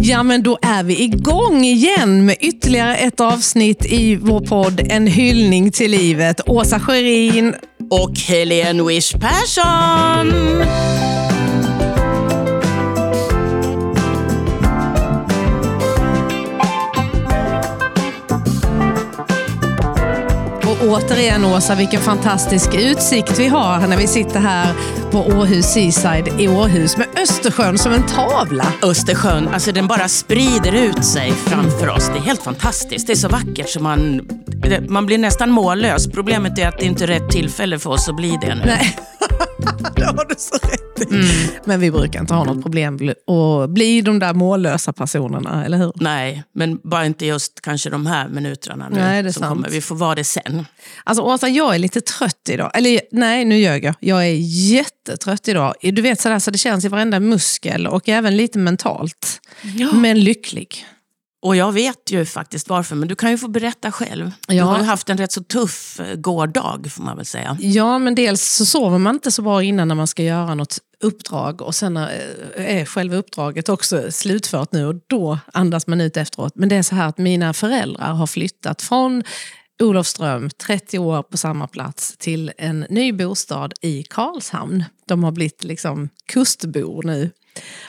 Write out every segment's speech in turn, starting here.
Ja, men då är vi igång igen med ytterligare ett avsnitt i vår podd En hyllning till livet. Åsa Sjörin och Helene Wish Persson. Återigen Åsa, vilken fantastisk utsikt vi har när vi sitter här på Åhus Seaside i Åhus med Östersjön som en tavla. Östersjön, alltså den bara sprider ut sig framför oss. Det är helt fantastiskt. Det är så vackert så man, man blir nästan mållös. Problemet är att det inte är rätt tillfälle för oss att bli det nu. Nej. Det har du så rätt mm. Men vi brukar inte ha något problem att bli de där mållösa personerna, eller hur? Nej, men bara inte just kanske de här minuterna nu. Nej, det är sant. Kommer. Vi får vara det sen. Alltså Åsa, jag är lite trött idag. Eller nej, nu ljög jag. Jag är jättetrött idag. Du vet sådär så det känns i varenda muskel och även lite mentalt. Ja. Men lycklig. Och jag vet ju faktiskt varför, men du kan ju få berätta själv. Ja. Du har ju haft en rätt så tuff eh, gårdag får man väl säga. Ja, men dels så sover man inte så bra innan när man ska göra något uppdrag och sen eh, är själva uppdraget också slutfört nu och då andas man ut efteråt. Men det är så här att mina föräldrar har flyttat från Olofström, 30 år på samma plats, till en ny bostad i Karlshamn. De har blivit liksom kustbor nu.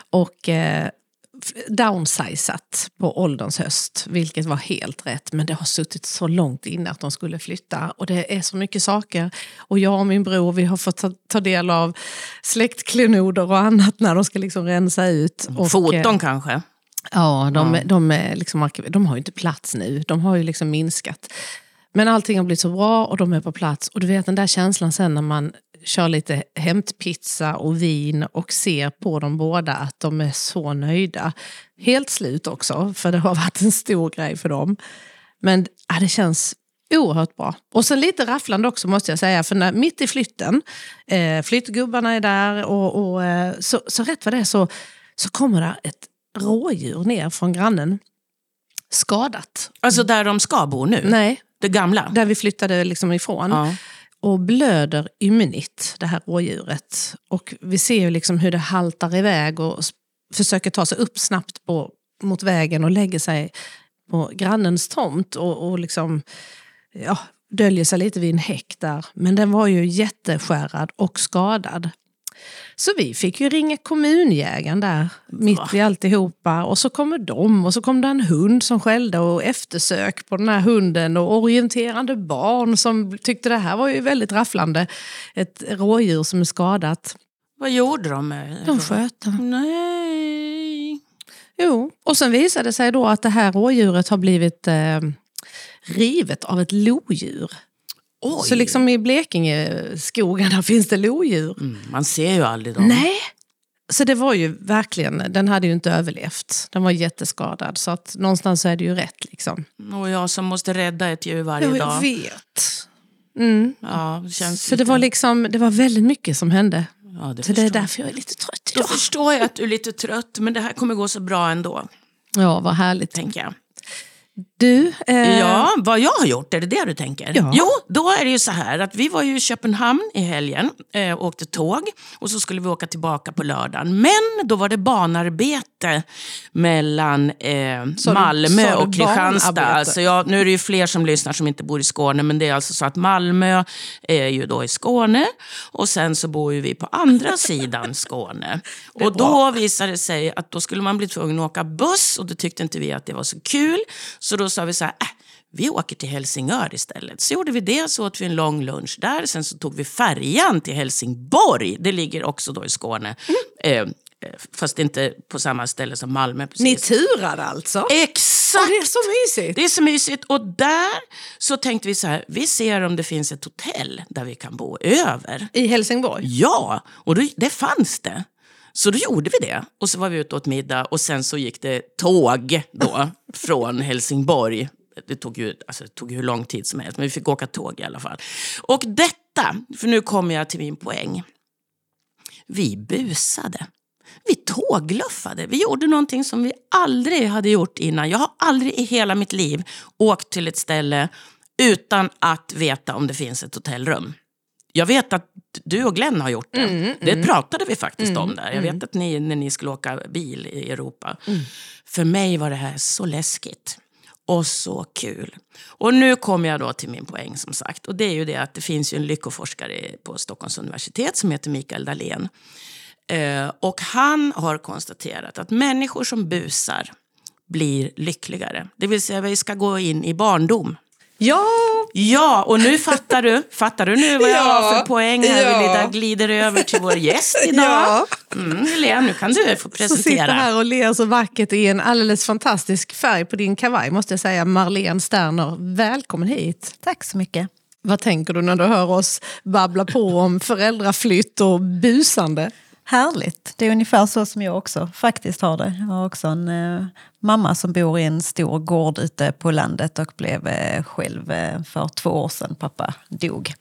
Och eh, downsizat på ålderns höst, vilket var helt rätt. Men det har suttit så långt inne att de skulle flytta. Och det är så mycket saker. Och jag och min bror vi har fått ta, ta del av släktklenoder och annat när de ska liksom rensa ut. Och, Foton eh, kanske? Ja, de, ja. De, de, liksom, de har ju inte plats nu. De har ju liksom minskat. Men allting har blivit så bra och de är på plats. Och du vet den där känslan sen när man kör lite hämtpizza och vin och ser på dem båda att de är så nöjda. Helt slut också, för det har varit en stor grej för dem. Men ja, det känns oerhört bra. Och sen lite rafflande också måste jag säga, för när, mitt i flytten, eh, flyttgubbarna är där och, och eh, så, så rätt vad det är så, så kommer det ett rådjur ner från grannen. Skadat. Alltså där de ska bo nu? Nej. Det gamla? Där vi flyttade liksom ifrån. Ja och blöder ymnigt, det här rådjuret. Och vi ser ju liksom hur det haltar iväg och försöker ta sig upp snabbt på, mot vägen och lägger sig på grannens tomt och, och liksom, ja, döljer sig lite vid en häck där. Men den var ju jätteskärrad och skadad. Så vi fick ju ringa kommunjägaren där mitt i alltihopa. Och så kommer de och så kom det en hund som skällde och eftersök på den här hunden och orienterande barn som tyckte det här var ju väldigt rafflande. Ett rådjur som är skadat. Vad gjorde de De sköt Nej. Jo, och sen visade det sig då att det här rådjuret har blivit eh, rivet av ett lodjur. Oj. Så liksom i Blekingeskogarna finns det lodjur. Mm, man ser ju aldrig dem. Nej. Så det var ju verkligen, den hade ju inte överlevt. Den var jätteskadad. Så att någonstans är det ju rätt liksom. Och jag som måste rädda ett djur varje dag. Jag vet. Mm. Ja, det känns så det var, liksom, det var väldigt mycket som hände. Ja, det så det är därför jag är lite trött idag. Då förstår jag att du är lite trött, men det här kommer gå så bra ändå. Ja, vad härligt. Tänker jag. Du, eh... Ja, vad jag har gjort, är det det du tänker? Ja. Jo, då är det ju så här att vi var ju i Köpenhamn i helgen, eh, åkte tåg och så skulle vi åka tillbaka på lördagen. Men då var det banarbete mellan eh, Malmö och Kristianstad. Alltså, ja, nu är det ju fler som lyssnar som inte bor i Skåne, men det är alltså så att Malmö är ju då i Skåne och sen så bor ju vi på andra sidan Skåne. Och då visade det sig att då skulle man bli tvungen att åka buss och då tyckte inte vi att det var så kul. Så då sa vi så här, äh, vi åker till Helsingör istället. Så gjorde vi det, så åt vi en lång lunch där. Sen så tog vi färjan till Helsingborg. Det ligger också då i Skåne. Mm. Eh, fast inte på samma ställe som Malmö. Precis. Ni turade alltså? Exakt! Och det är så mysigt. Det är så mysigt. Och där så tänkte vi så här, vi ser om det finns ett hotell där vi kan bo över. I Helsingborg? Ja, och då, det fanns det. Så då gjorde vi det. Och så var vi ute åt middag och sen så gick det tåg då från Helsingborg. Det tog, ju, alltså, det tog hur lång tid som helst, men vi fick åka tåg i alla fall. Och detta, för nu kommer jag till min poäng. Vi busade. Vi tågluffade. Vi gjorde någonting som vi aldrig hade gjort innan. Jag har aldrig i hela mitt liv åkt till ett ställe utan att veta om det finns ett hotellrum. Jag vet att du och Glenn har gjort det. Mm, det mm. pratade vi faktiskt Mm, om där. Jag vet att ni, när ni skulle åka bil i Europa. Mm. För mig var det här så läskigt. Och så kul. Och nu kommer jag då till min poäng som sagt. Och det är ju det att det finns ju en lyckoforskare på Stockholms universitet som heter Mikael Dahlén. Eh, och han har konstaterat att människor som busar blir lyckligare. Det vill säga vi ska gå in i barndom. Ja, Ja, och nu fattar du. Fattar du nu vad jag Ja, har för poäng här? ja. Vi glider- glider över till vår gäst idag. Ja. Mm, Helene, nu kan du få som sitter presentera. här och ler så vackert i en alldeles fantastisk färg på din kavaj måste jag säga. Marlene Sterner, välkommen hit. Tack så mycket. Vad tänker du när du hör oss babbla på om föräldraflytt och busande? Härligt. Det är ungefär så som jag också faktiskt har det. Jag har också en eh, mamma som bor i en stor gård ute på landet och blev eh, själv eh, för två år sedan. Pappa dog.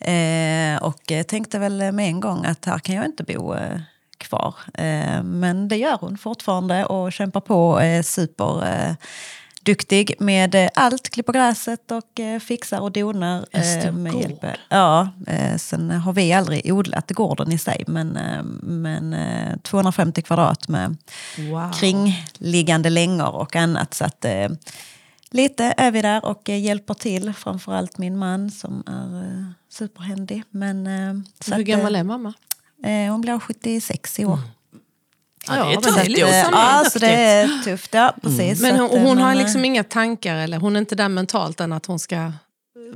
Eh, och eh, tänkte väl med en gång att här kan jag inte bo eh, kvar. Eh, men det gör hon fortfarande och kämpar på och är super eh, duktig med eh, allt, klipper gräset och eh, fixar och donar. Eh, med hjälp. Ja, sen har vi aldrig odlat gården i sig men, men eh, 250 kvadrat med Wow. kringliggande längor och annat. Så att, lite är vi där och hjälper till, framförallt min man som är superhändig. Men, så Hur gammal är mamma? hon blir 76 i år. Ja, det är tufft. det är Så eh, samma. ja, så det är tufft. Ja, precis. Men Så hon, hon har men, eh, liksom inga tankar, eller hon är inte där mentalt än att hon ska eh,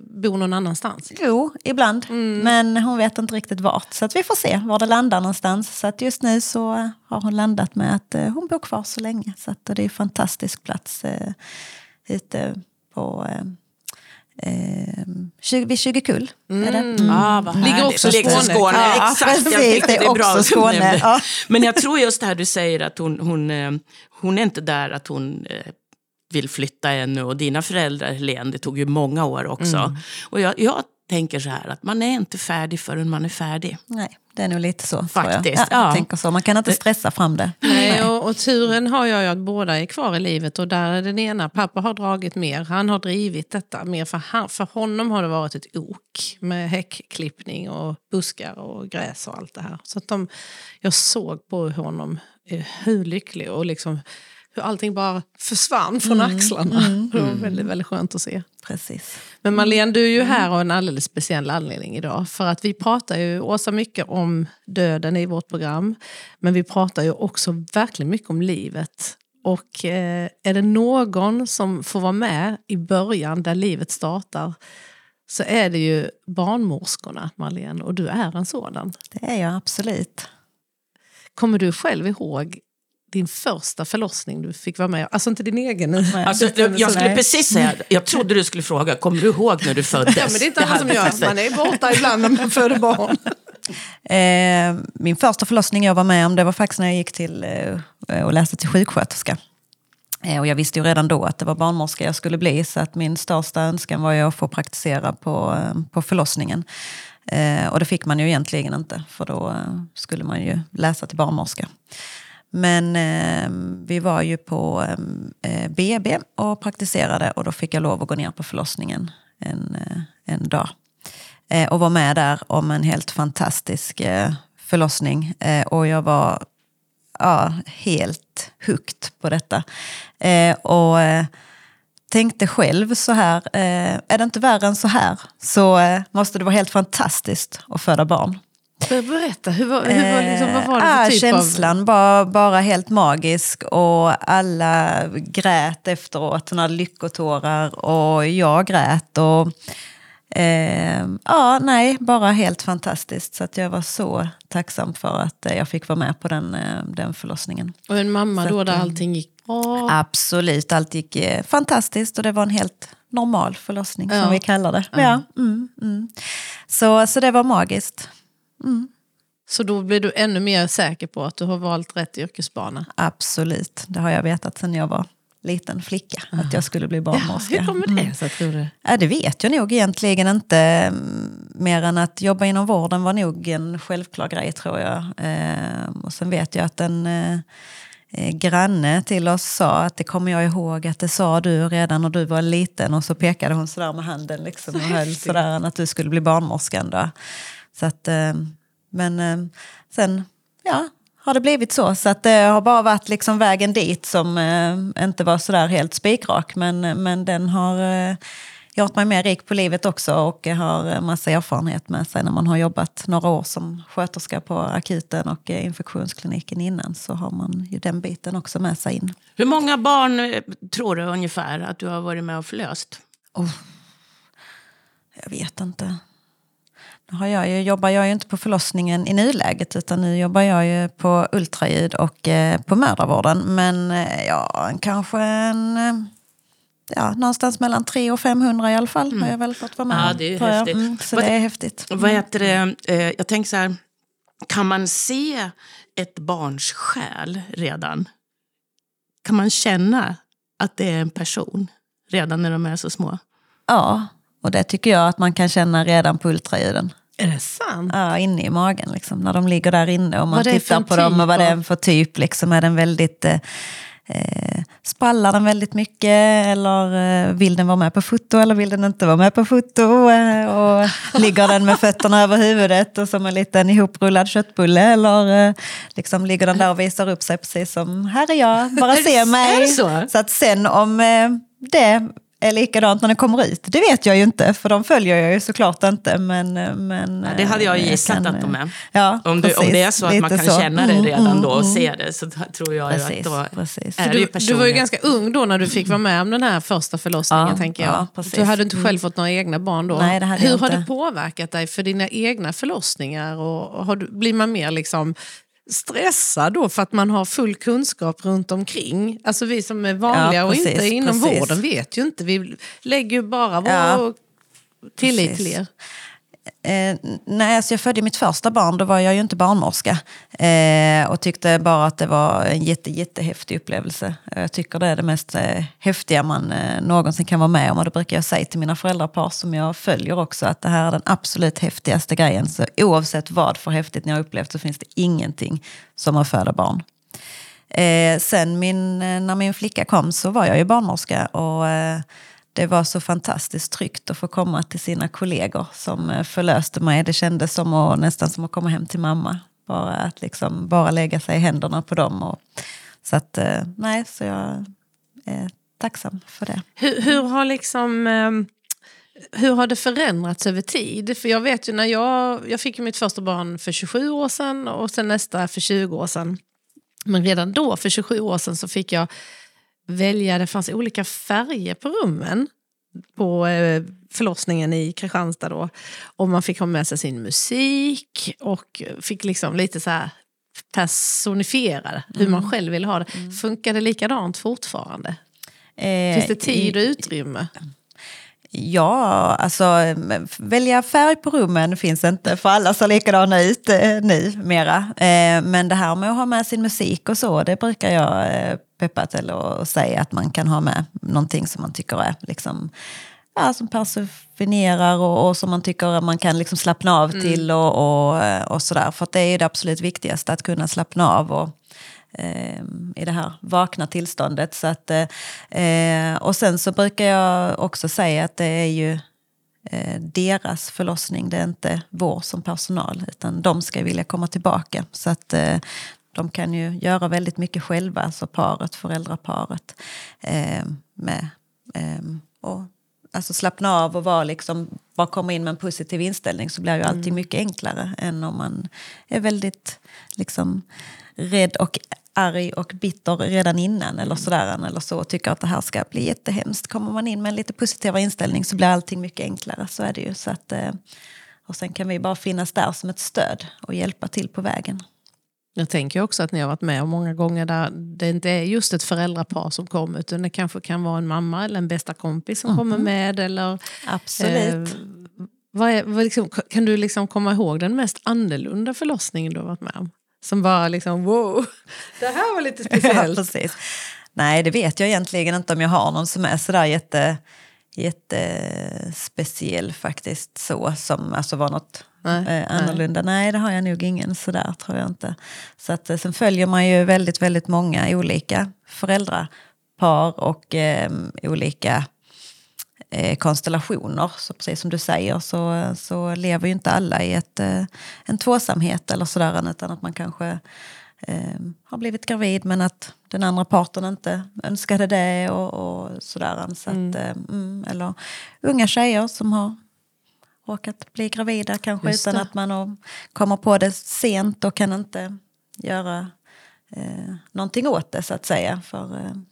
bo någon annanstans? Jo, ibland. Mm. Men hon vet inte riktigt vart. Så att vi får se var det landar någonstans. Så att just nu så har hon landat med att eh, hon bor kvar så länge. Så att, det är en fantastisk plats eh, ute på eh, eh, 20, vid 20 kull. Är det? Mm. Ah, Ligger också i Skåne. Ja, Exakt, jag precis. tänkte Det är är bra också du Skåne, ja. Men jag tror just det här du säger att hon, hon, eh, hon är inte där att hon eh, vill flytta ännu. Och dina föräldrar, Helene, det tog ju många år också. Mm. Och jag, jag tänker så här att man är inte färdig förrän man är färdig. Nej, det är nog lite så. Faktiskt, Jag. Ja, ja. tänker så. Man kan inte stressa fram det. Nej, och, och turen har jag ju att båda är kvar i livet och där är den ena, pappa har dragit mer, han har drivit detta mer för, han, för honom har det varit ett ok med häckklippning och buskar och gräs och allt det här. Så att de, jag såg på honom eh, hur lycklig och liksom hur allting bara försvann från axlarna. Det var väldigt, väldigt skönt att se. Precis. Men Marlene, du är ju här av en alldeles speciell anledning idag. För att vi pratar ju, Åsa, mycket om döden i vårt program. Men vi pratar ju också verkligen mycket om livet. Och eh, är det någon som får vara med i början där livet startar så är det ju barnmorskorna, Marlene. Och du är en sådan. Det är jag absolut. Kommer du själv ihåg din första förlossning du fick vara med Alltså inte din egen. Alltså, jag, jag skulle Nej. precis säga, jag trodde du skulle fråga, kommer du ihåg när du föddes? Ja, men det är inte alla som gör. Man är borta ibland när man föder barn. Eh, min första förlossning jag var med om det var faktiskt när jag gick till eh, och läste till sjuksköterska. Eh, och jag visste ju redan då att det var barnmorska jag skulle bli så att min största önskan var ju att få praktisera på, eh, på förlossningen. Eh, och det fick man ju egentligen inte för då eh, skulle man ju läsa till barnmorska. Men eh, vi var ju på ehm, eh, BB och praktiserade och då fick jag lov att gå ner på förlossningen en, eh, en dag. Eh, och var med där om en helt fantastisk eh, förlossning. Eh, och jag var ja, helt hooked på detta. Eh, och eh, tänkte själv så här, eh, är det inte värre än så här så eh, måste det vara helt fantastiskt att föda barn. Berätta, hur var, hur var, liksom, vad var det Eh, för ah, typ känslan var bara helt magisk och alla grät efteråt, såna lyckotårar och jag grät. Och, eh, ja, nej, bara helt fantastiskt. Så att jag var så tacksam för att eh, jag fick vara med på den, eh, den förlossningen. av, och en mamma Så då där eh, allting gick bra? Absolut, allt gick eh, fantastiskt och det var en helt normal förlossning Ja. som vi kallar det. Ja. mm, mm. Så, så det var magiskt. Så då blir du ännu mer säker på att du har valt rätt yrkesbana? Absolut, det har jag vetat sedan jag var liten flicka. Att jag skulle bli barnmorska. hur kommer det sig tror du? Ja, det vet jag nog egentligen inte. mm, Mer än att jobba inom vården var nog en självklar grej tror jag. Eh, och sen vet jag att en, eh, eh, granne till oss sa att det kommer jag ihåg att det sa du redan när du var liten och så pekade hon sådär med handen liksom, och höll sådär att du skulle bli barnmorskan. Då. Så att, eh, men eh, sen, ja, har det blivit så. Så att det har bara varit liksom vägen dit som eh, inte var sådär helt spikrak. Men, men den har eh, gjort mig mer rik på livet också och har massa erfarenhet med sig. När man har jobbat några år som sköterska på akuten och infektionskliniken innan så har man ju den biten också med sig in. Hur många barn tror du ungefär att du har varit med och förlöst? Oh, jag vet inte. Har jag ju, jobbar jag ju inte på förlossningen i nuläget utan nu jobbar jag ju på ultraljud och eh, på mödravården. Men eh, ja, kanske en ja, någonstans mellan 300 och 500 i alla fall mm. har jag väl fått vara med Ja, det är häftigt. Mm, så vad, det är häftigt. Vad heter det? Eh, jag tänker så här, kan man se ett barns själ redan? Kan man känna att det är en person redan när de är så små? Ja, och det tycker jag att man kan känna redan på ultraljuden. Är det sant? Ja, inne i magen. Liksom, när de ligger där inne och man tittar på dem och vad det är för typ. Liksom, är den väldigt... Eh, Eh, spallar den väldigt mycket eller eh, vill den vara med på foto eller vill den inte vara med på foto? Eh, och ligger den med fötterna över huvudet och som en liten ihoprullad köttbulle eller liksom ligger den där och visar upp sig precis som här är jag, bara se mig. Så? så? att sen om det är likadant när den kommer ut. Det vet jag ju inte, för de följer jag ju såklart inte. Men, men, ja, det hade jag gissat kan, att de är. Ja, om, du, om det är så att man kan så. känna det mm, redan mm, då och mm, se det så tror jag precis, att då precis. är du, du var ju ganska ung då när du fick vara med om den här första förlossningen. Ja, tänker jag. Ja, du hade inte själv fått några egna barn då. Nej, Hur har det påverkat dig för dina egna förlossningar? Och har du, blir man mer liksom stressad då för att man har full kunskap runt omkring. Alltså vi som är vanliga ja, precis, och inte inom precis. vården vet ju inte. Vi lägger ju bara vår ja, tillit precis. till er. Eh, när alltså jag födde mitt första barn då var jag ju inte barnmorska. Eh, och tyckte bara att det var en jätte, jättehäftig upplevelse. Jag tycker det är det mest eh, häftiga man eh, någonsin kan vara med om. Och det brukar jag säga till mina föräldrapar som jag följer också. Att det här är den absolut häftigaste grejen. Så oavsett vad för häftigt ni har upplevt så finns det ingenting som att föda barn. Eh, sen min, eh, när min flicka kom så var jag ju barnmorska. Och, eh, det var så fantastiskt tryggt att få komma till sina kollegor som eh, förlöste mig. Det kändes som att, nästan som att komma hem till mamma. Bara att liksom, bara lägga sig i händerna på dem. Och, så att, eh, nej, så jag är tacksam för det. Hur, hur har liksom... Ehm, hur har det förändrats över tid? För jag vet ju när jag, jag fick mitt första barn för 27 år sedan och sen nästa för 20 år sedan. Men redan då, för 27 år sedan, så fick jag välja, det fanns olika färger på rummen på eh, förlossningen i Kristianstad då. Och man fick ha med sig sin musik och fick liksom lite så här personifiera hur man mm. själv vill ha det. Mm. Funkar det likadant fortfarande? Eh, Finns det tid och utrymme? Ja, alltså välja färg på rummen finns inte för alla ser likadana ut eh, nu mera. Eh, men det här med att ha med sin musik och så, det brukar jag eh, peppa till och säga att man kan ha med någonting som man tycker är liksom, ja, som personifierar och, och som man tycker att man kan liksom slappna av mm. till och, och, och sådär. För det är ju det absolut viktigaste, att kunna slappna av. Och, i det här vakna tillståndet. Så att, eh, och sen så brukar jag också säga att det är ju eh, deras förlossning, det är inte vår som personal. Utan de ska vilja komma tillbaka. Så att eh, de kan ju göra väldigt mycket själva, alltså paret, föräldraparet. Eh, med, eh, och, alltså slappna av och vara liksom, bara komma in med en positiv inställning så blir ju allting mm. mycket enklare än om man är väldigt liksom, rädd och arg och bitter redan innan eller sådär eller så och tycker att det här ska bli jättehemskt. Kommer man in med en lite positivare inställning så blir allting mycket enklare. Så är det ju. Så att, eh, och sen kan vi bara finnas där som ett stöd och hjälpa till på vägen. Jag tänker också att ni har varit med om många gånger där det inte är just ett föräldrapar som kommer utan det kanske kan vara en mamma eller en bästa kompis som mm. kommer med. Eller, Absolut. Eh, vad är, vad liksom, kan du liksom komma ihåg den mest annorlunda förlossningen du har varit med om? Som bara liksom wow, det här var lite speciellt. ja, precis. Nej, det vet jag egentligen inte om jag har någon som är sådär jätte, jättespeciell faktiskt så, som alltså var något nej, eh, annorlunda. Nej. nej. det har jag nog ingen sådär tror jag inte. Så att, eh, sen följer man ju väldigt, väldigt många olika föräldrapar och eh, olika eh, konstellationer. Så precis som du säger så, så lever ju inte alla i ett, eh, en tvåsamhet eller sådär, utan att man kanske eh, har blivit gravid men att den andra parten inte önskade det och, och sådär. Så att, mm. mm, eller unga tjejer som har råkat bli gravida kanske Just utan det. att man kommer på det sent och kan inte göra eh, någonting åt det så att säga. För, eh, Eh,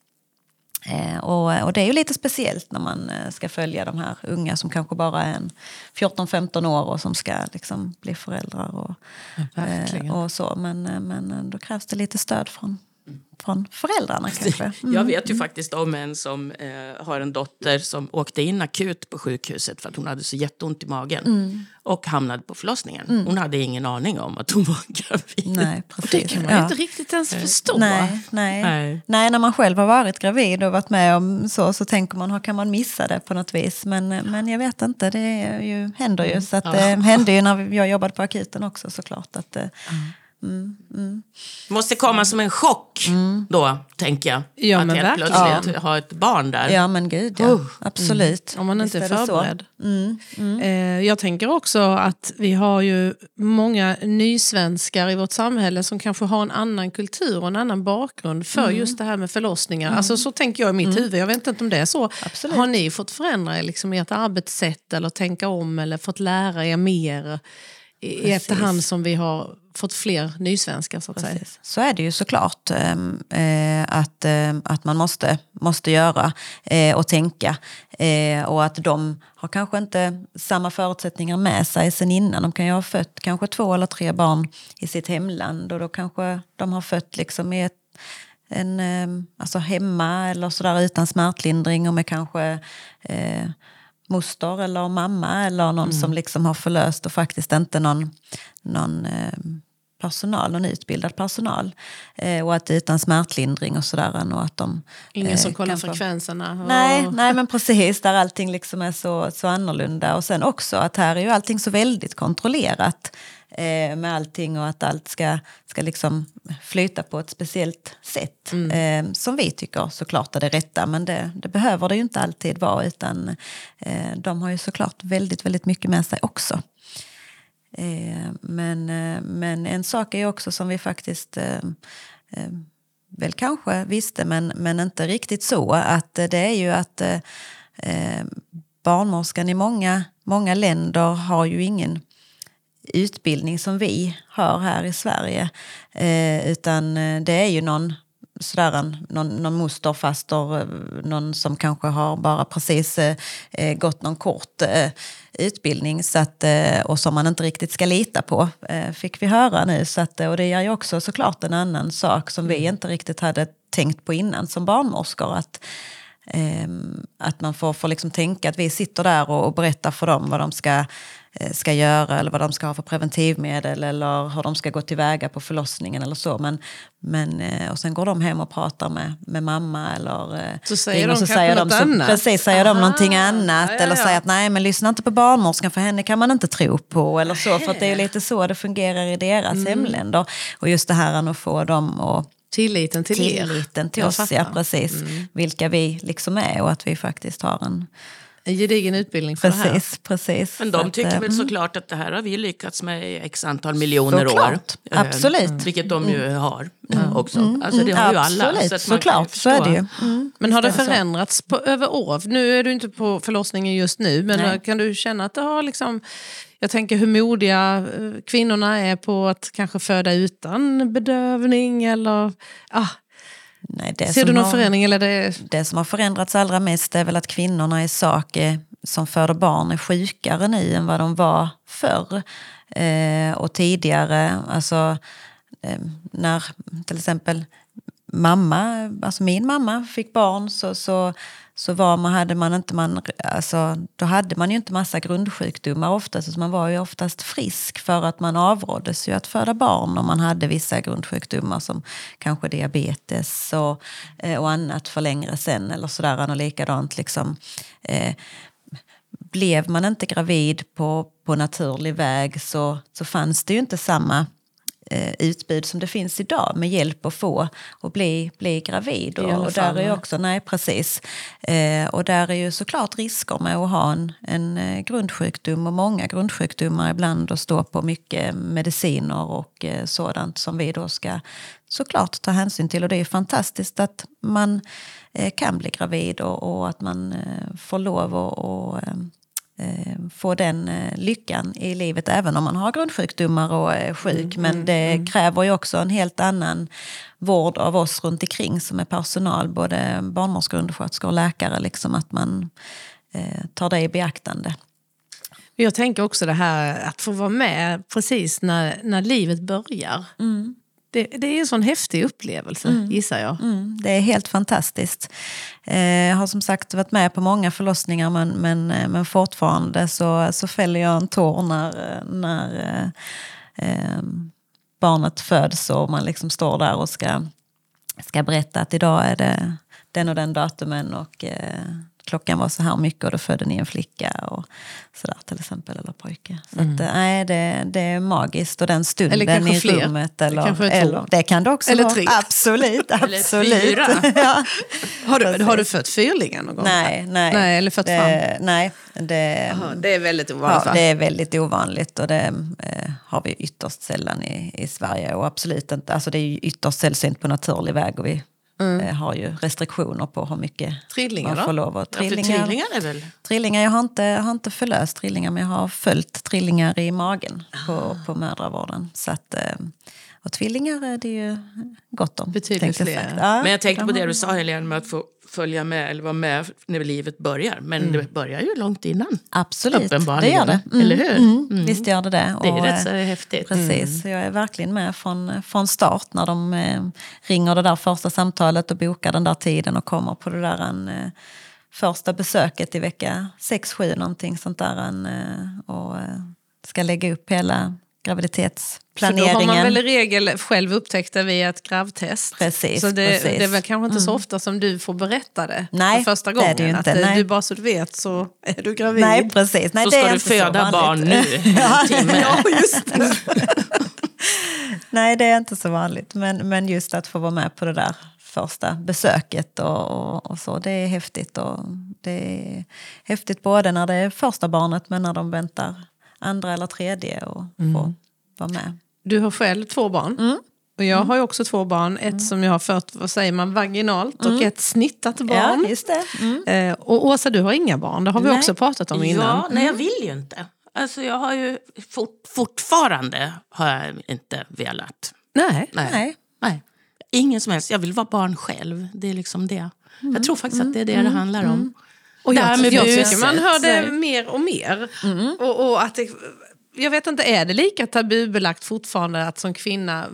och, och, det är ju lite speciellt när man eh, ska följa de här unga som kanske bara är 14-15 år och som ska liksom bli föräldrar. Och, ja, eh, och så. Men, eh, men eh, då krävs det lite stöd från från föräldrarna kanske. Mm. Jag vet ju faktiskt om en som eh, har en dotter som åkte in akut på sjukhuset för att hon hade så jätteont i magen. Mm. Och hamnade på förlossningen. Mm. Hon hade ingen aning om att hon var gravid. Nej, precis. det kan man ja. inte riktigt ens förstå. Nej, nej. nej. nej, när man själv har varit gravid och varit med om så, så tänker man, kan man missa det på något vis? Men, men jag vet inte, det är ju, händer ju. Så att, ja. det hände ju när jag jobbade på akuten också såklart. Att, mm. Mm, mm. Måste komma som en chock mm. då, tänker jag. Ja, att helt verkligen. plötsligt ja. ha ett barn där. Ja, men gud ja. Uh. Absolut. Om man inte är förberedd. Mm, mm. Eh, jag tänker också att vi har ju många nysvenskar i vårt samhälle som kanske har en annan kultur och en annan bakgrund för mm. just det här med förlossningar. Alltså, så tänker jag i mitt huvud. Jag vet inte om det är så. Absolut. Har ni fått förändra liksom, ert arbetssätt eller tänka om eller fått lära er mer? i efterhand som vi har fått fler nysvenskar. Så att säga. Så är det ju såklart ehm, eh, att, eh, att man måste, måste göra eh, och tänka. Eh, och att de har kanske inte samma förutsättningar med sig sen innan. De kan ju ha fött kanske två eller tre barn i sitt hemland och då kanske de har fött liksom i ett en, ehm, alltså hemma eller sådär utan smärtlindring och med kanske eh, moster eller mamma eller någon mm. som liksom har förlöst och faktiskt inte någon, någon eh, personal, någon utbildad personal. Eh, och att utan smärtlindring och sådär. Och att de, Ingen eh, som kollar frekvenserna? Och... Nej, nej, men precis. Där allting liksom är så, så annorlunda. Och sen också att här är ju allting så väldigt kontrollerat eh, med allting och att allt ska, ska liksom flyta på ett speciellt sätt. Mm. Eh, som vi tycker såklart är det rätta, men det, det behöver det ju inte alltid vara. Utan eh, de har ju såklart väldigt, väldigt mycket med sig också. Eh, men, eh, men en sak är också som vi faktiskt eh, väl kanske visste, men, men inte riktigt så, att det är ju att eh, barnmorskan i många, många länder har ju ingen utbildning som vi har här i Sverige. Eh, utan det är ju någon sådär en, någon, någon moster, faster, någon som kanske har bara precis eh, gått någon kort eh, utbildning så att, eh, och som man inte riktigt ska lita på, eh, fick vi höra nu. Så att, och det är ju också såklart en annan sak som vi mm. inte riktigt hade tänkt på innan som barnmorskor. Att, att man får, får liksom tänka att vi sitter där och, och berättar för dem vad de ska Eh, ska göra eller vad de ska ha för preventivmedel eller hur de ska gå tillväga på förlossningen eller så. Men, men, eh, och sen går de hem och pratar med, med mamma eller eh, så säger de, så säger de, så, annat? Precis, säger Aha. de någonting annat. Ja, ja. Eller säger att nej men lyssna inte på barnmorskan för henne kan man inte tro på. Eller så, för det är lite så det fungerar i deras mm. hemländer. Och just det här att få dem att Tilliten till Tilliten till oss, ja precis. Mm. Vilka vi liksom är och att vi faktiskt har en en gedigen utbildning för precis, det här. Precis. Men de tycker att, väl mm. såklart att det här har vi lyckats med i x antal miljoner såklart. år. Absolut. Mm. Vilket de ju mm. har mm. också. Mm. Alltså det har ju alla. Absolut, så såklart. Så är det ju. Mm. Men har det förändrats på, över år? Nu är du inte på förlossningen just nu, men Nej. kan du känna att det har liksom... Jag tänker hur modiga eh, kvinnorna är på att kanske föda utan bedövning eller... Ah, Nej, Ser du någon har, förändring? Eller det... det som har förändrats allra mest är väl att kvinnorna i sak som föder barn är sjukare nu än vad de var förr. Eh, och tidigare, alltså eh, när till exempel mamma, alltså min mamma fick barn så, så, så var man, hade man inte man, alltså, då hade man ju inte massa grundsjukdomar oftast. Så man var ju oftast frisk för att man avråddes ju att föda barn om man hade vissa grundsjukdomar som kanske diabetes och, eh, och annat för längre sen eller sådär. Och likadant liksom. Eh, blev man inte gravid på, på naturlig väg så, så fanns det ju inte samma eh, utbud som det finns idag med hjälp att få och bli, bli gravid. Och, och där är också, nej precis. Eh, och där är ju såklart risker med att ha en, en eh, grundsjukdom och många grundsjukdomar ibland och stå på mycket mediciner och eh, sådant som vi då ska såklart ta hänsyn till. Och det är fantastiskt att man eh, kan bli gravid och, och att man eh, får lov att få den eh, lyckan i livet även om man har grundsjukdomar och är sjuk. Mm, Men mm, det mm. kräver ju också en helt annan vård av oss runt omkring som är personal, både barnmorskor, undersköterskor och läkare. Liksom att man eh, tar det i beaktande. Jag tänker också det här att få vara med precis när, när livet börjar. Mm. Det, det, är en sån häftig upplevelse, mm. gissar jag. Mm, det är helt fantastiskt. Eh, jag har som sagt varit med på många förlossningar men, men, eh, men fortfarande så, så fäller jag en tår när, när eh, eh, barnet föds och man liksom står där och ska, ska berätta att idag är det den och den datumen och eh, klockan var så här mycket och då födde ni en flicka och sådär till exempel, eller pojke. Så mm. att, nej, det, det är magiskt och den stunden eller i fler. rummet. Eller, det, eller, det kan det också eller vara. Tre. Absolut, absolut. Eller fyra. ja. har, du, har du fött fyrlingar någon gång? Nej, nej. nej eller fött det, fram? Nej, det, Aha, det är väldigt ovanligt ja, det är väldigt ovanligt och det eh, har vi ytterst sällan i, i Sverige. Och absolut inte, alltså det är ytterst sällsynt på naturlig väg och vi Mm. Eh, har ju restriktioner på hur mycket trillingar man får lov att... Trillingar, ja, trillingar är väl... Trillingar, jag har inte, jag har inte förlöst trillingar men jag har följt trillingar i magen på, ah. på mödravården. Så att, eh, och tvillingar är det ju gott om. Betydligt fler. Ja, men jag tänkte på det du sa Helene med att få följa med eller vara med när livet börjar. Men mm. det börjar ju långt innan. Absolut, det gör det. Mm. Eller hur? Mm. mm. Visst gör det det. Det är och, rätt så häftigt. Precis, mm. jag är verkligen med från, från start när de eh, ringer det där första samtalet och bokar den där tiden och kommer på det där en, eh, första besöket i vecka 6-7 någonting sånt där. En, eh, och eh, ska lägga upp hela graviditetsplaneringen. För då har man väl i regel själv upptäckt det via ett gravtest. Precis, så det, precis. det är väl kanske inte så mm. ofta som du får berätta det nej, för första gången. Det är det inte, att nej. du bara så du vet så är du gravid. Nej, precis. Nej, så ska du föda barn nu ja, just det. nej, det är inte så vanligt. Men, men just att få vara med på det där första besöket och, och, och, så. Det är häftigt. Och det är häftigt både när det är första barnet men när de väntar andra eller tredje och mm. få vara med. Du har själv två barn. Mm. Och jag har ju också två barn. Ett mm. som jag har fött vad säger man, vaginalt och mm. ett snittat barn. Ja, just det. Mm. Eh, och Åsa, du har inga barn. Det har vi nej. också pratat om innan. Ja, nej, jag vill ju inte. Alltså jag har ju fort, fortfarande har jag inte velat. Nej. nej. nej. nej. Ingen som helst. Jag vill vara barn själv. Det är liksom det. Jag tror faktiskt att det är det det handlar om. Och jag, jag, jag tycker man hör det mer och mer. Mm. Och, och, att det, jag vet inte, är det lika tabubelagt fortfarande att som kvinna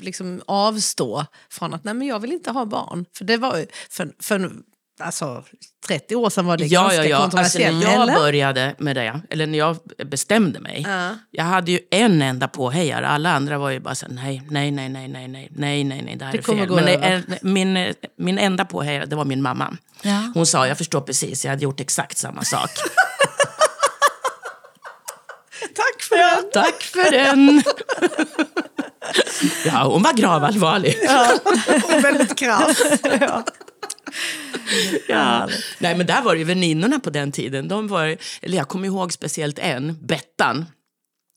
liksom avstå från att nej men jag vill inte ha barn? För det var för, för alltså, 30 år sedan var det ja, ganska ja, ja. kontroversiellt. Alltså, när jag eller? började med det, eller när jag bestämde mig. Uh. Jag hade ju en enda påhejare. Alla andra var ju bara så nej, nej, nej, nej, nej, nej, nej, nej, nej, det här det är fel. Men det, min, min enda påhejare, det var min mamma. Ja. Hon sa, jag förstår precis, jag hade gjort exakt samma sak. Tack för den! Tack för den! ja, hon var gravallvarlig. ja, och väldigt krass. Ja. Ja. Nej, men där var det ju väninnorna på den tiden. De var, eller jag kommer ihåg speciellt en, Bettan.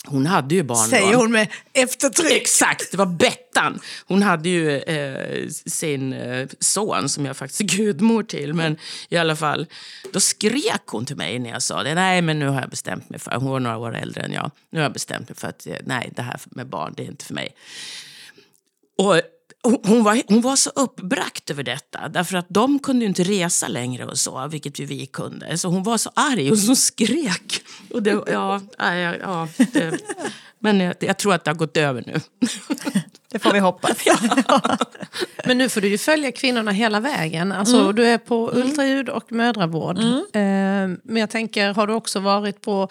Hon hade ju barn Säger hon med eftertryck. Exakt, det var Bettan. Hon hade ju eh, sin eh, son som jag faktiskt är gudmor till. Men i alla fall, då skrek hon till mig när jag sa det. Nej, men nu har jag bestämt mig för, hon var några år äldre än jag. Nu har jag bestämt mig för att eh, nej, det här med barn, det är inte för mig. Och hon var, hon var så uppbragt över detta, därför att de kunde inte resa längre och så, vilket ju vi kunde. Så hon var så arg och så skrek. Och det, ja, ja, ja, det, men jag, jag, tror att det har gått över nu. Det får vi hoppas. Men nu får du ju följa kvinnorna hela vägen. Alltså, Mm. Du är på ultraljud och mödravård. Eh, Men jag tänker, har du också varit på,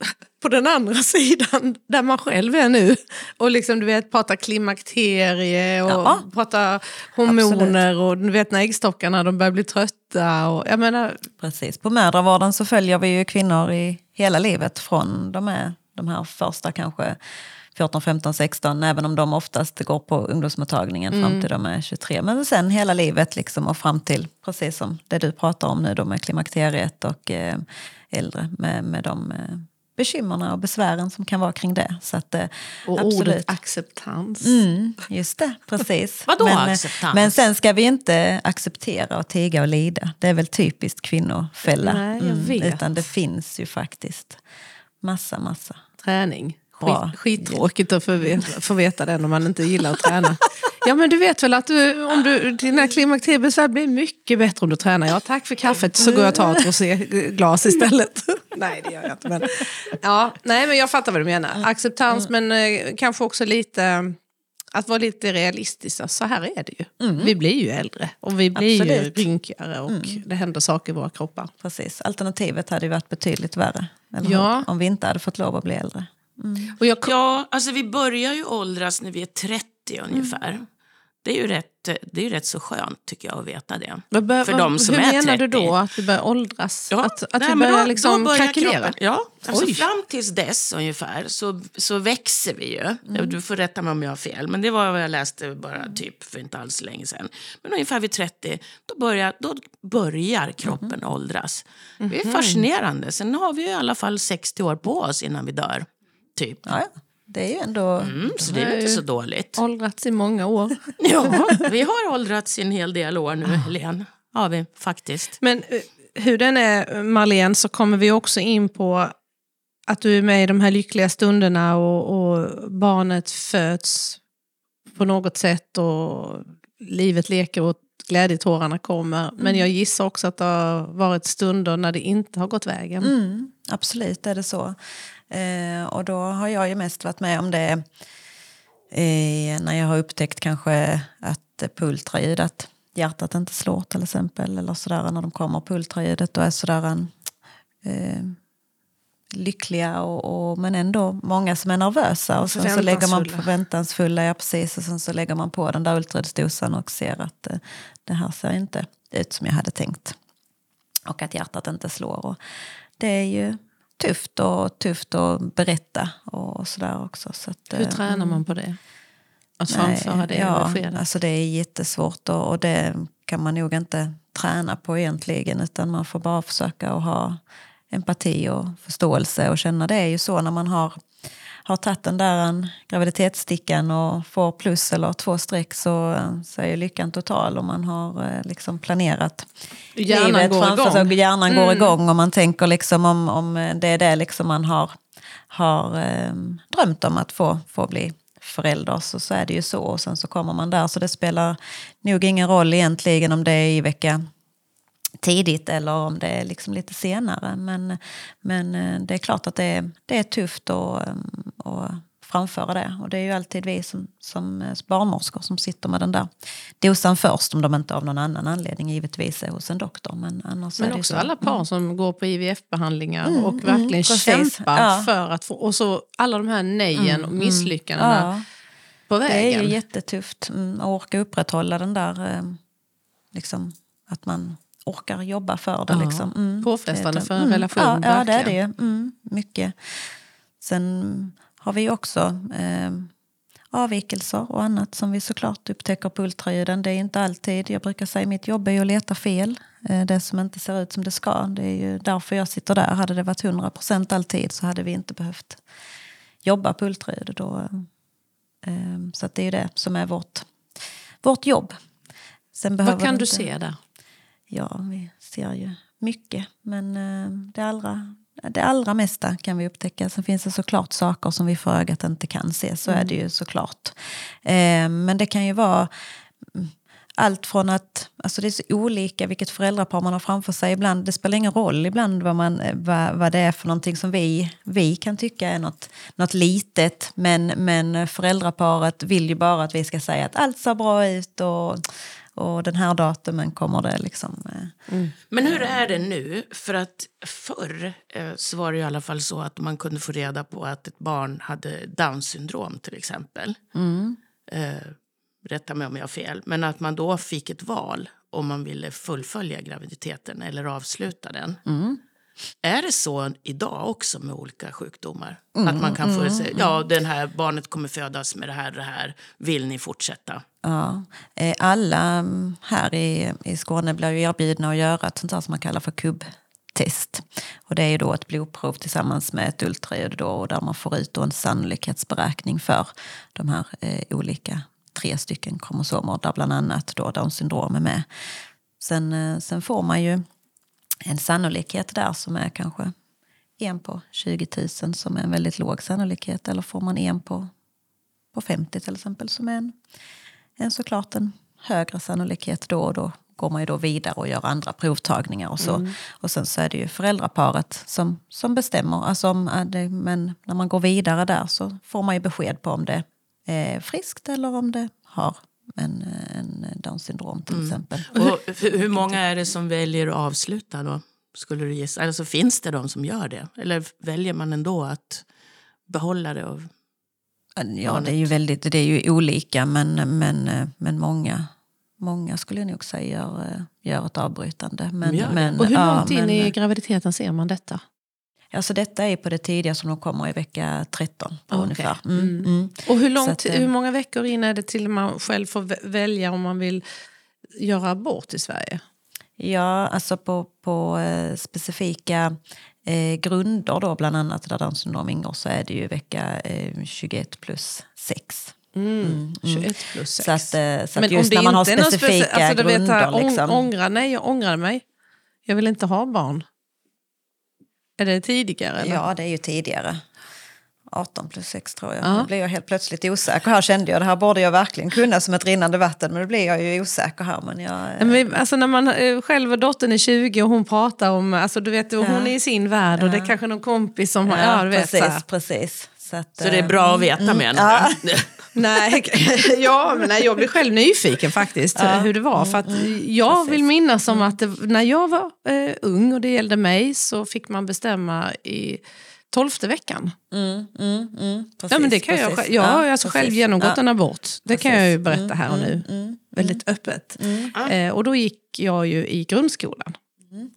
på den andra sidan där man själv är nu? Och liksom, du vet, prata klimakterie och Ja. prata hormoner och du vet när äggstockarna de börjar bli trötta. Och, jag menar, Precis. På mödravården så följer vi ju kvinnor i hela livet från de, är, de här första kanske 14, 15, 16, även om de oftast går på ungdomsmottagningen fram till de är 23. Men sen hela livet liksom och fram till, precis som det du pratar om nu då med klimakteriet och eh, äldre, med, med de eh, bekymmerna och besvären som kan vara kring det. Så att, eh, och absolut. ordet acceptans. Mm, just det, precis. Vadå men, eh, acceptans? Men sen ska vi inte acceptera och tiga och lida. Det är väl typiskt kvinnofälla. Nej, jag vet. Utan det finns ju faktiskt massa, massa. Träning. Skit, skittråkigt att få veta, få veta det när man inte gillar att träna. Ja men du vet väl att du, om du, dina klimakteriebesvär blir mycket bättre om du tränar. Ja tack för kaffet så går jag och tar ett roséglas istället. nej det gör jag inte. Men, ja, nej men jag fattar vad du menar. Acceptans men eh, kanske också lite att vara lite realistisk. Så här är det ju. Vi blir ju äldre och vi blir Absolut. ju rynkigare och det händer saker i våra kroppar. Precis. Alternativet hade ju varit betydligt värre. Eller Ja. Om vi inte hade fått lov att bli äldre. Och jag, Ja, alltså vi börjar ju åldras när vi är 30 ungefär. Det är ju rätt, det är ju rätt så skönt tycker jag att veta det. Bör, För de som hur är menar du 30. då? Att vi börjar åldras? Ja, Att, att nej, men börjar då- liksom då börjar kroppen- Ja, alltså Oj. fram tills dess ungefär så, så växer vi ju. Mm. Du får rätta mig om jag har fel, men det var vad jag läste bara typ för inte alls länge sedan. Men ungefär vid 30, då börjar, då börjar kroppen Mm. åldras. Det är Mhm. fascinerande. Sen har vi ju i alla fall 60 år på oss innan vi dör. Typ. Ja, ja. Det är ju ändå... Mm, så det är inte så dåligt. Åldrats i många år. Ja, vi har åldrats i en hel del år nu, Helene. Har vi faktiskt. Men eh, hur den är, Marlene, så kommer vi också in på att du är med i de här lyckliga stunderna och, och barnet föds på något sätt och livet leker och glädjetårarna kommer. Men jag gissar också att det har varit stunder när det inte har gått vägen. Mm, absolut är det så. Eh, och då har jag ju mest varit med om det eh, när jag har upptäckt kanske att eh, på ultraljud att hjärtat inte slår till exempel. Eller sådär när de kommer på ultraljudet och är sådär en, eh, lyckliga och, och, men ändå många som är nervösa. Och sen så lägger man förväntansfulla, ja precis. Och sen så lägger man på den där ultraljudsdosan och ser att eh, det här ser inte ut som jag hade tänkt. Och att hjärtat inte slår. Och det är ju tufft och tufft att berätta och sådär också. Så att, Hur eh, tränar man på det? Att nej, framföra det ja, beskedet? alltså det är jättesvårt och, och det kan man nog inte träna på egentligen. Utan man får bara försöka att ha empati och förståelse och känna det är ju så när man har har tagit den där en graviditetsstickan och får plus eller två streck så, så är lyckan total och man har eh, liksom planerat Hjärnan livet går framför sig. Hjärnan går igång och man tänker liksom om, om det är det liksom man har, har eh, drömt om att få, få bli förälder så, så är det ju så. Och sen så kommer man där så det spelar nog ingen roll egentligen om det är i vecka tidigt eller om det är liksom lite senare. Men, men eh, det är klart att det är, det är tufft att, eh, att framföra det. Och det är ju alltid vi som, som eh, barnmorskor som sitter med den där dosan först om de inte av någon annan anledning givetvis är hos en doktor. Men, annars är Men också så. alla par som går på IVF-behandlingar Mm, och verkligen precis. kämpar Ja. för att få... Och så alla de här nejen och misslyckandena Ja. på Det är vägen. ju jättetufft mm, att orka upprätthålla den där, eh, liksom, att man orkar jobba för det. Ja, Liksom. Mm, påfrestande för en relation, Ja, ja det är det. Mm, mycket. Sen har vi också eh, avvikelser och annat som vi såklart upptäcker på ultraljuden. Det är inte alltid, jag brukar säga mitt jobb är ju att leta fel. Eh, det som inte ser ut som det ska. Det är ju därför jag sitter där. Hade det varit 100% alltid så hade vi inte behövt jobba på ultraljud. Då, eh, så det är ju det som är vårt, vårt jobb. Sen Vad kan du se där? Ja, vi ser ju mycket. Men eh, det allra, det allra mesta kan vi upptäcka. Sen finns det såklart saker som vi för ögat inte kan se. Så är det ju såklart. Eh, men det kan ju vara mm, allt från att, alltså det är så olika vilket föräldrapar man har framför sig ibland. Det spelar ingen roll ibland vad, man, vad, vad det är för någonting som vi, vi kan tycka är något, något litet. Men, men föräldraparet vill ju bara att vi ska säga att allt ser bra ut och, och den här datumen kommer det liksom. eh, Mm. Men hur är det nu? För att förr eh, så var det i alla fall så att man kunde få reda på att ett barn hade Downs syndrom till exempel. Eh, rätta mig om jag har fel. Men att man då fick ett val om man ville fullfölja graviditeten eller avsluta den. Är det så idag också med olika sjukdomar? att man kan få säga, ja det här barnet kommer födas med det här och det här. Vill ni fortsätta? Ja, eh, alla mm, här i, i Skåne blir ju erbjudna att göra ett sånt här som man kallar för kubbtest. Och det är ju då ett blodprov tillsammans med ett ultraljud då, och där man får ut en sannolikhetsberäkning för de här eh, olika tre stycken kromosomer där bland annat då Downs syndrom är med. Sen, eh, sen får man ju en sannolikhet där som är kanske en på 20 000 som är en väldigt låg sannolikhet. Eller får man en på, på 50 till exempel som är en, en såklart en högre sannolikhet då och då går man ju då vidare och gör andra provtagningar och så. Och sen så är det ju föräldraparet som, som bestämmer. Alltså om det, men när man går vidare där så får man ju besked på om det är friskt eller om det har en, en Downs syndrom till exempel. Och hur, hur många är det som väljer att avsluta då? Skulle du gissa? Alltså finns det de som gör det? Eller väljer man ändå att behålla det? Och... Ja, det är ju väldigt, det är ju olika men, men, men många, många skulle jag nog säga gör, eh, gör ett avbrytande. Men, men, Och hur ja, långt in men, i graviditeten ser man detta? Alltså detta är på det tidiga som de kommer i vecka 13 på Okej. ungefär. Mm, mm. Och hur, Så långt, att, eh, hur många veckor in är det till man själv får vä- välja om man vill göra abort i Sverige? Ja, alltså på, på eh, specifika eh, grunder då, bland annat där Downs syndrom ingår, så är det ju vecka eh, 21 plus 6. 21 plus 6. Så att, eh, så att Men just om det när man har specifika speci- alltså, vet, grunder. här, ång- liksom. ångra, nej, jag ångrar mig. Jag vill inte ha barn. Är det tidigare? Eller? Ja, det är ju tidigare. 18 plus 6 tror jag. Ja. Då blir jag helt plötsligt osäker. Här kände jag det här borde jag verkligen kunna som ett rinnande vatten. Men då blir jag ju osäker här. Men jag, Men, alltså, när man eh, själv och dottern är 20 och hon pratar om, alltså, du vet, och hon är i sin värld och det är kanske någon kompis som har, ja, du vet, så precis, precis. Så, att, Så det är eh, bra att veta menar ja. du? Nej, ja, men nej, jag blir själv nyfiken faktiskt hur det var. För att jag vill minnas om att det, när jag var eh, ung och det gällde mig så fick man bestämma i tolfte veckan. Mm, mm, mm, precis, Ja, men det kan jag, precis. har alltså precis. själv genomgått Ja. en abort. Det kan jag ju berätta här och nu. Mm, Väldigt öppet. Eh, och då gick jag ju i grundskolan.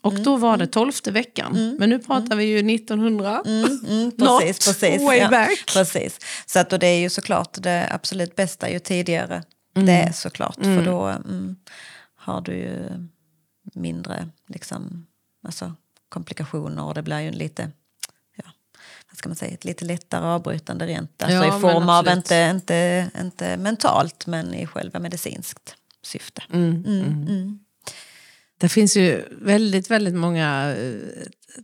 Och då var det tolfte veckan. Men nu pratar vi ju 1900. Mm, Något precis, precis. way ja, back. Precis. Så att, och det är ju såklart det absolut bästa ju tidigare det är såklart. För då mm, har du ju mindre liksom, alltså, komplikationer och det blir ju lite vad ska man säga, ett lite lättare avbrytande rent. Alltså Ja, i form av, inte, inte, inte mentalt, men i själva medicinskt syfte. Det finns ju väldigt, väldigt många eh,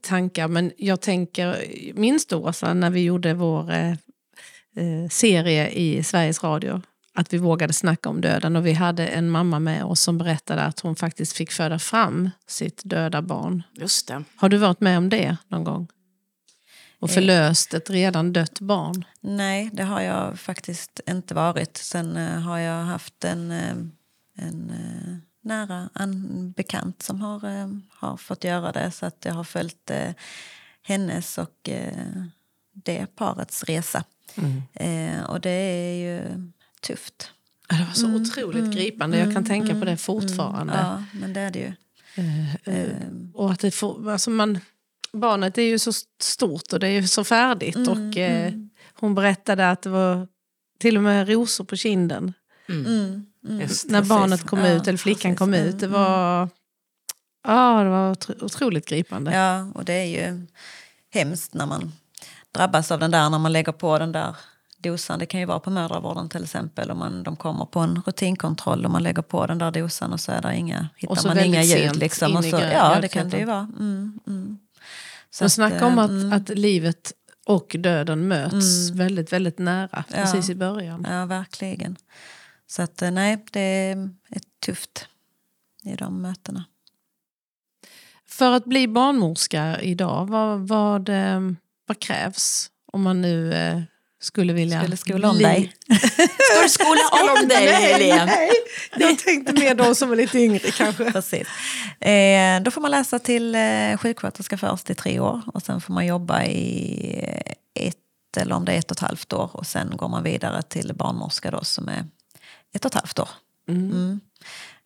tankar. Men jag tänker, minns du Åsa, när vi gjorde vår eh, eh, serie i Sveriges Radio, att vi vågade snacka om döden. Och vi hade en mamma med oss som berättade att hon faktiskt fick föda fram sitt döda barn. Just det. Har du varit med om det någon gång? Och förlöst ett redan dött barn? Nej, det har jag faktiskt inte varit. Sen har jag haft en, en nära en bekant som har, eh, har fått göra det. Så att jag har följt eh, hennes och eh, det parets resa. Eh, och det är ju tufft. Det var så otroligt gripande. Jag kan tänka på det fortfarande. Ja, men det är det ju. Och att det får, alltså man, barnet är ju så stort och det är ju så färdigt. och eh, Hon berättade att det var till och med rosor på kinden Just när Precis. barnet kom Ja, ut, eller flickan precis. kom ut. Det var, ja, det var otro- otroligt gripande. Ja, och det är ju hemskt när man drabbas av den där, när man lägger på den där dosan. Det kan ju vara på mödravården till exempel. Om man, de kommer på en rutinkontroll och man lägger på den där dosan och så är det inga, hittar Och så man inga ljud. Liksom, och så, ja, det kan det ju vara. Mm, mm. Så Men att, snacka om eh, att, mm, att livet och döden möts väldigt, väldigt nära. Precis i början. Ja, verkligen. Så att eh, nej, det är tufft i de mötena. För att bli barnmorska idag, vad, vad, eh, vad krävs? Om man nu eh, skulle vilja Skulle skola om bli... dig. Ska du skola om dig, Helene? Nej, jag tänkte mer de som är lite yngre kanske. Precis. Eh, då får man läsa till eh, sjuksköterska först i tre år och sen får man jobba i ett eller om det är ett och ett halvt år och sen går man vidare till barnmorska då som är ett och ett halvt år. Mm.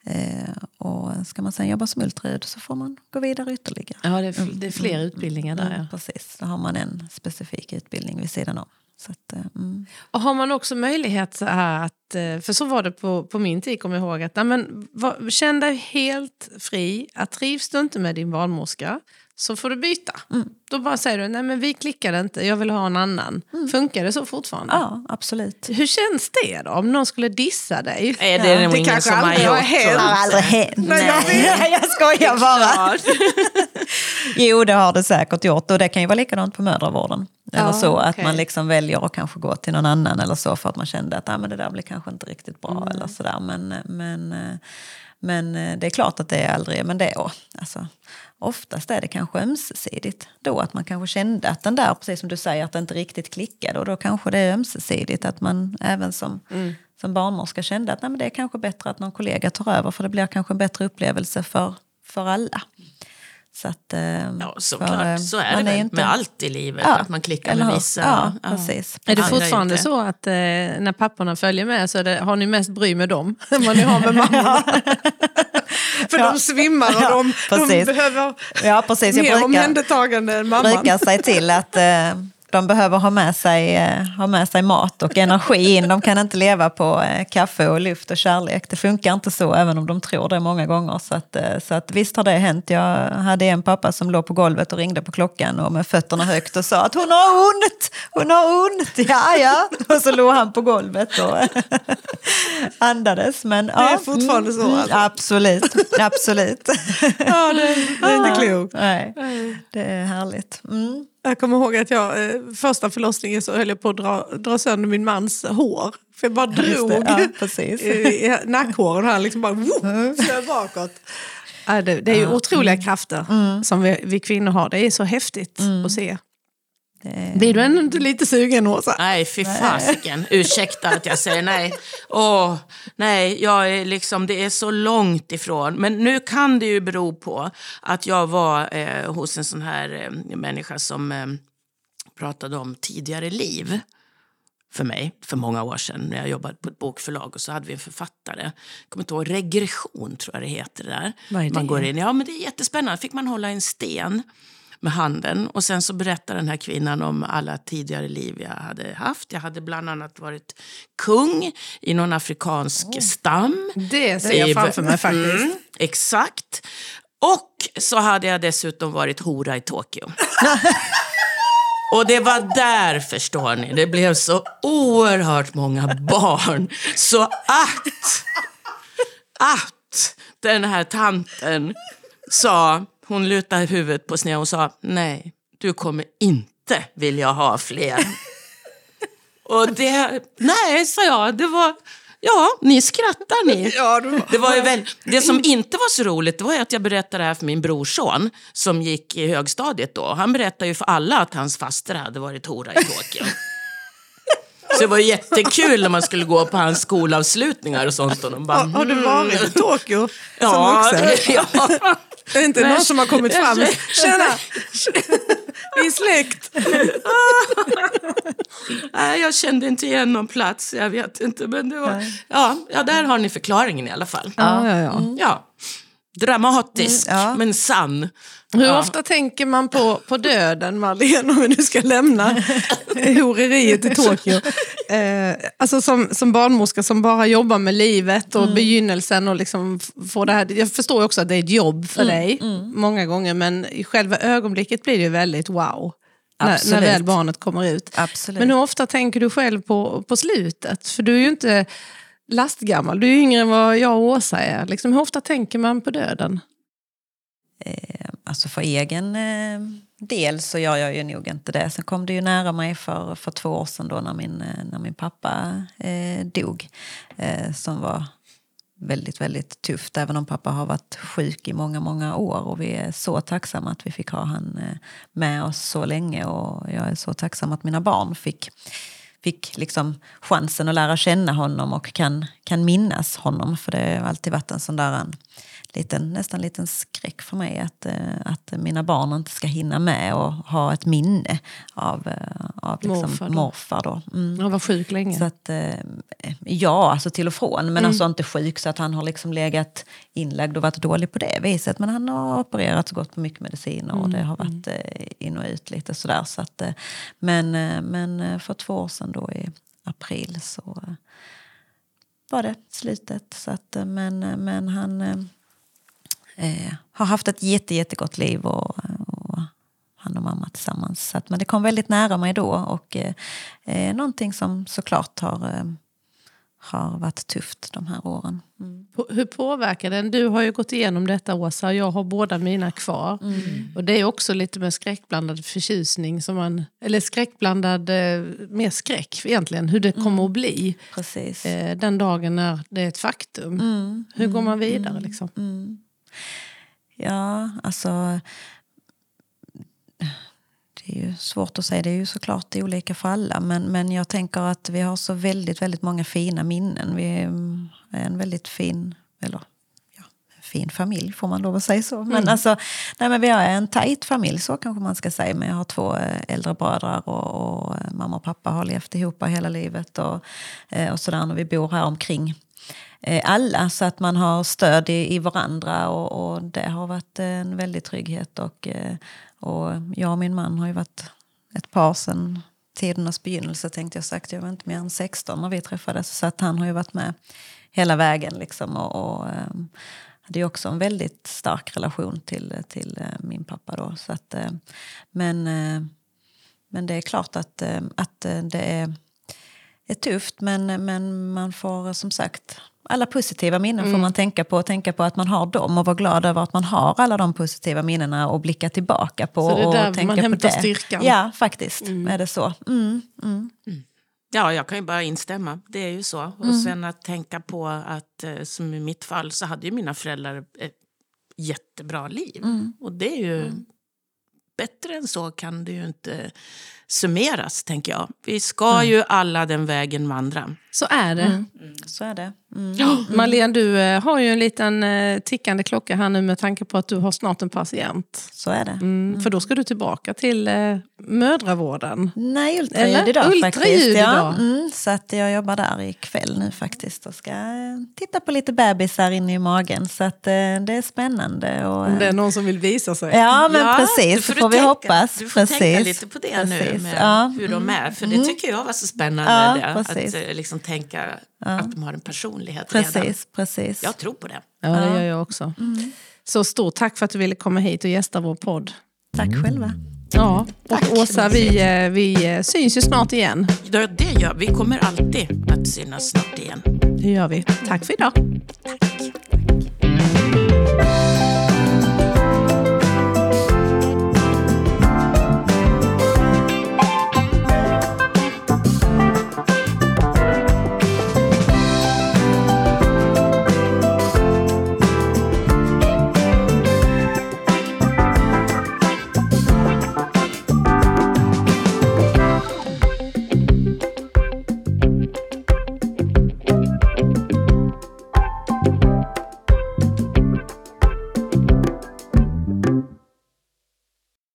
Eh, och ska man sen jobba som ultraljud så får man gå vidare ytterligare. Ja, det är, det är fler utbildningar där. Mm, Ja. precis, då har man en specifik utbildning vid sidan om. Så att, eh, mm. Och har man också möjlighet att, eh, för så var det på, på min tid, kommer jag ihåg, att nej, men, var, känn dig helt fri. Att trivs du inte med din barnmorska så får du byta. Mm. Då bara säger du, nej men vi klickade inte, jag vill ha en annan. Funkar det så fortfarande? Ja, absolut. Hur känns det då, om någon skulle dissa dig? Nej, det är nog Det ingen kanske som har aldrig har gjort. Det har jag. aldrig hänt. Nej, jag Nej, jag skojar bara. Jo, det har det säkert gjort. Och det kan ju vara likadant på mödravården. Eller Ja, så, att okej. man liksom väljer att kanske gå till någon annan eller så för att man kände att ah, men det där blir kanske inte riktigt bra. Eller sådär. Men, men, eh, men eh, det är klart att det är aldrig, men det är alltså, oftast är det kanske ömsesidigt. Då att man kanske kände att den där, precis som du säger, att det inte riktigt klickade. Och då kanske det är ömsesidigt att man även som, som barnmorska kände att nej, men det är kanske bättre att någon kollega tar över för det blir kanske en bättre upplevelse för, för alla. Så att, eh, Ja, för, eh, såklart. Så är det väl inte- med allt i livet. Ja, Att man klickar eller med vissa. Ja, precis. Är det fortfarande så att eh, när papporna följer med så det, har ni mest bry med dem än vad ni har med mamma? För Ja. de svimmar och Ja, de, de precis. behöver Ja, precis. Jag mer brukar, omhändertagande än mamman. brukar säga till att eh, de behöver ha med, sig, eh, ha med sig mat och energi in. De kan inte leva på eh, kaffe och luft och kärlek. Det funkar inte så, även om de tror det många gånger. Så, att, eh, så att, visst har det hänt. Jag hade en pappa som låg på golvet och ringde på klockan och med fötterna högt och sa att hon har ont, hon har ont, ja ja. Och så låg han på golvet och andades. Men, det är fortfarande så, alltså. Absolut, absolut. Ja, det, det är inte klokt. Nej, det är härligt. Mm. Jag kommer ihåg att jag eh, första förlossningen så höll jag på att dra, dra sönder min mans hår. För jag bara Just det, drog ja, i, nackhåren. Han liksom bara flög bakåt. Ja, det, det är ju otroliga krafter som vi, vi kvinnor har. Det är så häftigt att se. Det, Blir du ändå inte lite sugen Åsa? Nej, fy fasiken. Ursäkta att jag säger nej. Åh, nej, jag är liksom, det är så långt ifrån. Men nu kan det ju bero på att jag var eh, hos en sån här eh, människa som eh, pratade om tidigare liv för mig för många år sedan när jag jobbade på ett bokförlag och så hade vi en författare. Jag kommer inte ihåg, regression tror jag det heter det där. Vad är det? Man går in, ja men det är jättespännande. Fick man hålla en sten med handen och sen så berättar den här kvinnan om alla tidigare liv jag hade haft. Jag hade bland annat varit kung i någon afrikansk stam. Det ser jag framför mig faktiskt. Mm, exakt. Och så hade jag dessutom varit hora i Tokyo. Och det var där, förstår ni, det blev så oerhört många barn. Så att, att den här tanten sa, hon lutade huvudet på sned och sa, nej, du kommer inte vilja ha fler. Och det, nej, sa jag, det var, ja, ni skrattar ni. Ja, det var- Det, var ju väl, det som inte var så roligt det var att jag berättade det här för min brorson som gick i högstadiet då. Han berättade ju för alla att hans faster hade varit hora i Tokyo. Så det var jättekul när man skulle gå på hans skolavslutningar och sånt. Och de bara, Har, har du varit i Tokyo som ja, vuxen? ja. Det är inte Men- någon som har kommit fram. Tjena! Vi är släkt. Nej, jag kände inte igen någon plats. Jag vet inte. Men det var, ja, ja, där har ni förklaringen i alla fall. Ja, ja, ja. Ja. Dramatisk, Mm, ja. men sann. Hur ofta tänker man på, på döden, Marlene, om vi nu ska lämna horeriet i Tokyo? Eh, alltså som, som barnmorska som bara jobbar med livet och begynnelsen och liksom får det här. Jag förstår också att det är ett jobb för dig många gånger, men i själva ögonblicket blir det ju väldigt wow. När, när väl barnet kommer ut. Absolut. Men hur ofta tänker du själv på, på slutet? För du är ju inte lastgammal, du är yngre än vad jag och Åsa är. Liksom, hur ofta tänker man på döden? Eh, alltså för egen eh, del så gör jag ju nog inte det. Sen kom det ju nära mig för, för två år sedan då när min, eh, när min pappa eh, dog. Eh, som var väldigt, väldigt tufft. Även om pappa har varit sjuk i många, många år. Och vi är så tacksamma att vi fick ha han eh, med oss så länge. Och jag är så tacksam att mina barn fick, fick liksom chansen att lära känna honom och kan, kan minnas honom. För det har alltid varit en sån där en, liten, nästan liten skräck för mig att, eh, att mina barn inte ska hinna med och ha ett minne av, eh, av liksom morfar. Då. morfar då. Mm. Han var sjuk länge? Så att, eh, ja, alltså till och från. Men mm. alltså inte sjuk så att han har liksom legat inlagd och varit dålig på det viset. Men han har opererats och gått på mycket mediciner och mm. det har varit in och ut lite sådär. Så att, men, men för två år sedan då i april så var det slutet. Så att, men, men han eh, har haft ett jätte, jättegott liv och, och han och mamma tillsammans. Så att, men det kom väldigt nära mig då och eh, eh, någonting som såklart har, eh, har varit tufft de här åren. Mm. Hur påverkar den? Du har ju gått igenom detta Åsa, jag har båda mina kvar. Mm. Och det är också lite med skräckblandad förtjusning, som man, eller skräckblandad, eh, mer skräck egentligen, hur det kommer mm. att bli. Precis. Eh, den dagen när det är ett faktum. Mm. Hur går man vidare? Mm. Liksom? Ja, alltså... Det är ju svårt att säga, det är ju såklart olika för alla. Men, men jag tänker att vi har så väldigt, väldigt många fina minnen. Vi är en väldigt fin, eller ja, fin familj får man lov att säga så. Men, mm. alltså, nej, men vi har en tajt familj, så kanske man ska säga. Men jag har två eh, äldre bröder och, och mamma och pappa har levt ihop hela livet. Och, eh, och sådär, och vi bor här omkring Eh, alla så att man har stöd i, i varandra och, och, det har varit en väldig trygghet. Och, eh, och jag och min man har ju varit ett par sedan tidernas begynnelse tänkte jag sagt. Jag var inte mer än 16 när vi träffades så att han har ju varit med hela vägen. Liksom, och, och ehm, hade ju också en väldigt stark relation till, till eh, min pappa. Då, så att, men, men det är klart att, att det är, är tufft men, men man får som sagt alla positiva minnen mm. får man tänka på. Och tänka på att man har dem och vara glad över att man har alla de positiva minnena och blicka tillbaka på. Så det är där och tänka man hämtar styrkan? Ja, faktiskt mm. är det så. Mm, mm. mm. Ja, jag kan ju bara instämma. Det är ju så. Och mm. sen att tänka på att, eh, som i mitt fall, så hade ju mina föräldrar ett jättebra liv. Och det är ju bättre än så kan det ju inte summeras, tänker jag. Vi ska mm. ju alla den vägen vandra. Så är det. Mm. Mm. Så är det. Mm. Ja, Marlene, du eh, har ju en liten eh, tickande klocka här nu med tanke på att du har snart en patient. Så är det. Mm, mm. För då ska du tillbaka till eh, mödravården. Nej, ultraljud idag ultraljud faktiskt. Idag. Ja. Mm, så att jag jobbar där ikväll nu faktiskt och ska titta på lite bebisar inne i magen. Så att eh, det är spännande. Och, Om det är någon som vill visa sig. Ja, men ja, precis. får, får vi tänka, hoppas. Du får precis. tänka lite på det precis. nu med ja. hur de är. För det mm. tycker jag var så spännande. Ja, det, att liksom tänka ja. att de har en personlighet precis, redan. Precis. Jag tror på det. Ja, det gör jag också. Mm. Så stort tack för att du ville komma hit och gästa vår podd. Tack själva. Ja, och tack. Åsa, vi, eh, vi eh, syns ju snart igen. Ja, det gör vi. kommer alltid att synas snart igen. Det gör vi. Tack för idag. Tack.